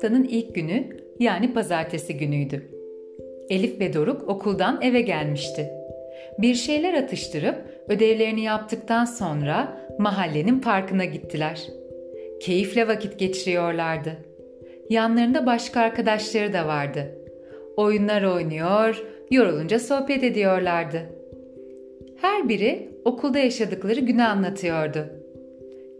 Haftanın ilk günü yani pazartesi günüydü. Elif ve Doruk okuldan eve gelmişti. Bir şeyler atıştırıp ödevlerini yaptıktan sonra mahallenin parkına gittiler. Keyifle vakit geçiriyorlardı. Yanlarında başka arkadaşları da vardı. Oyunlar oynuyor, yorulunca sohbet ediyorlardı. Her biri okulda yaşadıkları günü anlatıyordu.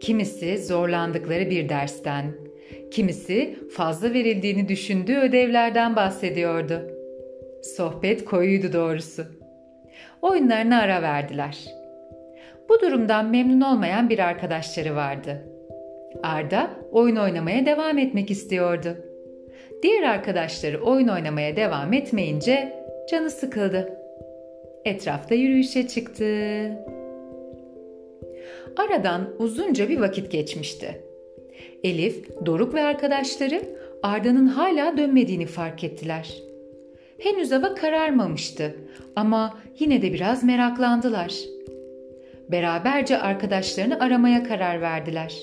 Kimisi zorlandıkları bir dersten, kimisi fazla verildiğini düşündüğü ödevlerden bahsediyordu. Sohbet koyuydu doğrusu. Oyunlarına ara verdiler. Bu durumdan memnun olmayan bir arkadaşları vardı. Arda oyun oynamaya devam etmek istiyordu. Diğer arkadaşları oyun oynamaya devam etmeyince canı sıkıldı. Etrafta yürüyüşe çıktı. Aradan uzunca bir vakit geçmişti. Elif, Doruk ve arkadaşları Arda'nın hala dönmediğini fark ettiler. Henüz hava kararmamıştı ama yine de biraz meraklandılar. Beraberce arkadaşlarını aramaya karar verdiler.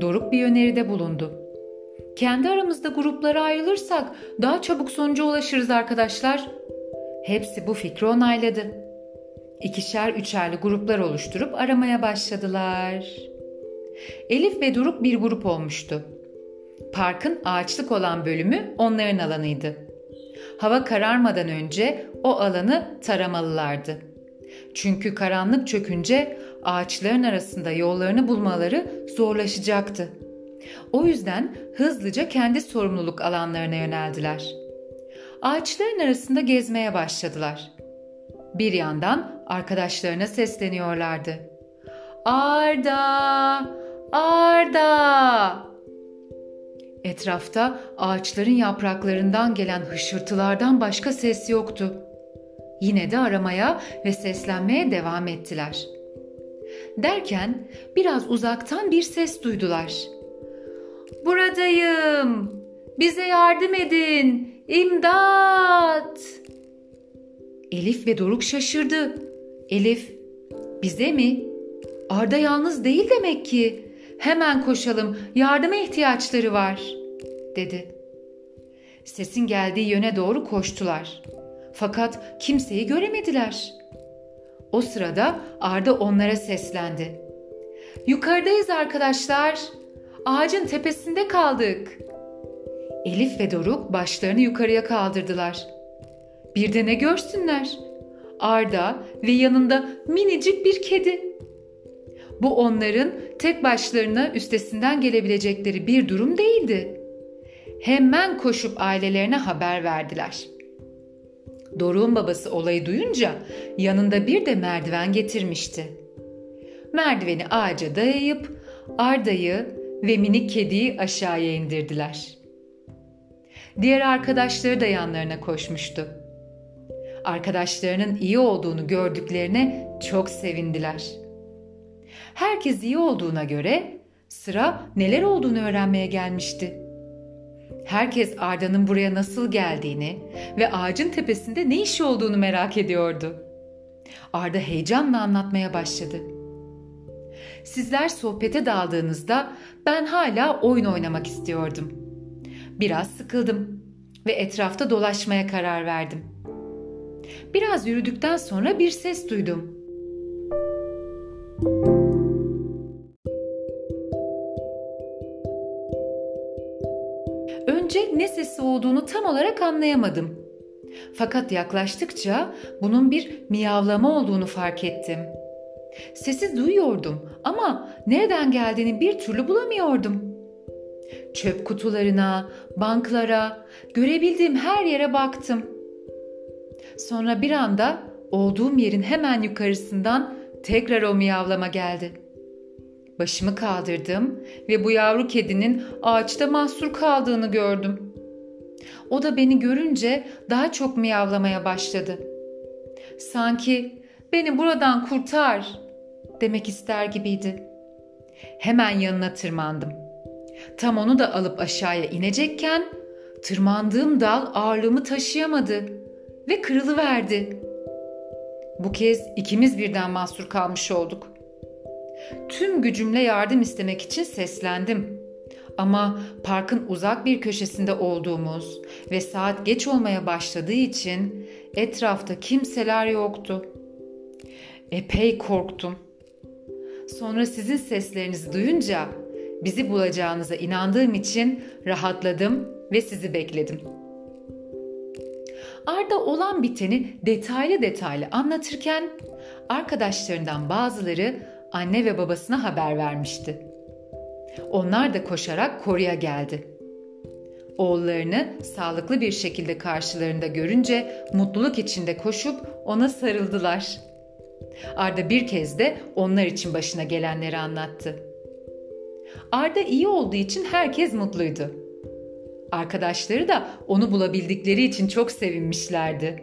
Doruk bir öneride bulundu. Kendi aramızda gruplara ayrılırsak daha çabuk sonuca ulaşırız arkadaşlar. Hepsi bu fikri onayladı. İkişer üçerli gruplar oluşturup aramaya başladılar. Elif ve Doruk bir grup olmuştu. Parkın ağaçlık olan bölümü onların alanıydı. Hava kararmadan önce o alanı taramalılardı. Çünkü karanlık çökünce ağaçların arasında yollarını bulmaları zorlaşacaktı. O yüzden hızlıca kendi sorumluluk alanlarına yöneldiler. Ağaçların arasında gezmeye başladılar. Bir yandan arkadaşlarına sesleniyorlardı. Arda! Arda! Etrafta ağaçların yapraklarından gelen hışırtılardan başka ses yoktu. Yine de aramaya ve seslenmeye devam ettiler. Derken biraz uzaktan bir ses duydular. Buradayım. Bize yardım edin. İmdat! Elif ve Doruk şaşırdı. Elif, bize mi? Arda yalnız değil demek ki. Hemen koşalım, yardıma ihtiyaçları var, dedi. Sesin geldiği yöne doğru koştular. Fakat kimseyi göremediler. O sırada Arda onlara seslendi. Yukarıdayız arkadaşlar. Ağacın tepesinde kaldık. Elif ve Doruk başlarını yukarıya kaldırdılar. Bir de ne görsünler? Arda ve yanında minicik bir kedi. Bu onların tek başlarına üstesinden gelebilecekleri bir durum değildi. Hemen koşup ailelerine haber verdiler. Doruk'un babası olayı duyunca yanında bir de merdiven getirmişti. Merdiveni ağaca dayayıp Arda'yı ve minik kediyi aşağıya indirdiler. Diğer arkadaşları da yanlarına koşmuştu. Arkadaşlarının iyi olduğunu gördüklerine çok sevindiler. Herkes iyi olduğuna göre sıra neler olduğunu öğrenmeye gelmişti. Herkes Arda'nın buraya nasıl geldiğini ve ağacın tepesinde ne işi olduğunu merak ediyordu. Arda heyecanla anlatmaya başladı. Sizler sohbete daldığınızda ben hala oyun oynamak istiyordum. Biraz sıkıldım ve etrafta dolaşmaya karar verdim. Biraz yürüdükten sonra bir ses duydum. Önce ne sesi olduğunu tam olarak anlayamadım. Fakat yaklaştıkça bunun bir miyavlama olduğunu fark ettim. Sesi duyuyordum ama nereden geldiğini bir türlü bulamıyordum. Çöp kutularına, banklara, görebildiğim her yere baktım. Sonra bir anda olduğum yerin hemen yukarısından tekrar o miyavlama geldi.'' Başımı kaldırdım ve bu yavru kedinin ağaçta mahsur kaldığını gördüm. O da beni görünce daha çok miyavlamaya başladı. Sanki beni buradan kurtar demek ister gibiydi. Hemen yanına tırmandım. Tam onu da alıp aşağıya inecekken tırmandığım dal ağırlığımı taşıyamadı ve kırılıverdi. Bu kez ikimiz birden mahsur kalmış olduk. Tüm gücümle yardım istemek için seslendim. Ama parkın uzak bir köşesinde olduğumuz ve saat geç olmaya başladığı için etrafta kimseler yoktu. Epey korktum. Sonra sizin seslerinizi duyunca bizi bulacağınıza inandığım için rahatladım ve sizi bekledim. Arda olan biteni detaylı detaylı anlatırken arkadaşlarından bazıları anne ve babasına haber vermişti. Onlar da koşarak koruya geldi. Oğullarını sağlıklı bir şekilde karşılarında görünce mutluluk içinde koşup ona sarıldılar. Arda bir kez de onlar için başına gelenleri anlattı. Arda iyi olduğu için herkes mutluydu. Arkadaşları da onu bulabildikleri için çok sevinmişlerdi.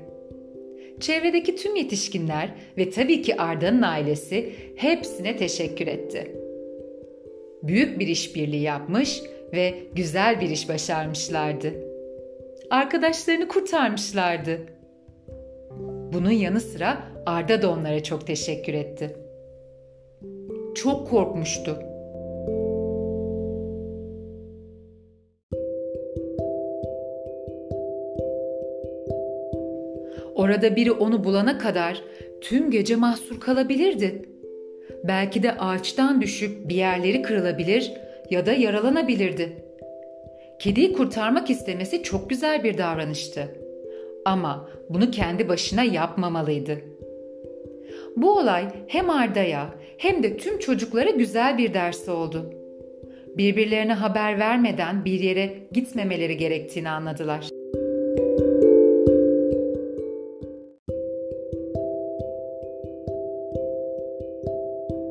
Çevredeki tüm yetişkinler ve tabii ki Arda'nın ailesi hepsine teşekkür etti. Büyük bir işbirliği yapmış ve güzel bir iş başarmışlardı. Arkadaşlarını kurtarmışlardı. Bunun yanı sıra Arda da onlara çok teşekkür etti. Çok korkmuştu. Orada biri onu bulana kadar tüm gece mahsur kalabilirdi. Belki de ağaçtan düşüp bir yerleri kırılabilir ya da yaralanabilirdi. Kediyi kurtarmak istemesi çok güzel bir davranıştı. Ama bunu kendi başına yapmamalıydı. Bu olay hem Arda'ya hem de tüm çocuklara güzel bir ders oldu. Birbirlerine haber vermeden bir yere gitmemeleri gerektiğini anladılar.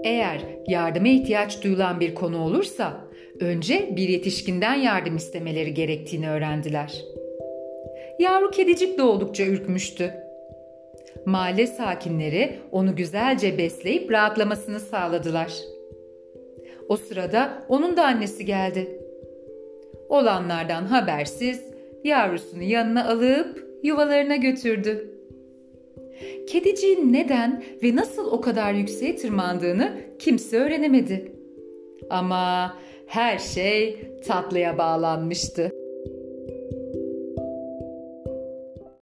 Eğer yardıma ihtiyaç duyulan bir konu olursa önce bir yetişkinden yardım istemeleri gerektiğini öğrendiler. Yavru kedicik de oldukça ürkmüştü. Mahalle sakinleri onu güzelce besleyip rahatlamasını sağladılar. O sırada onun da annesi geldi. Olanlardan habersiz yavrusunu yanına alıp yuvalarına götürdü. Kediciğin neden ve nasıl o kadar yükseğe tırmandığını kimse öğrenemedi. Ama her şey tatlıya bağlanmıştı.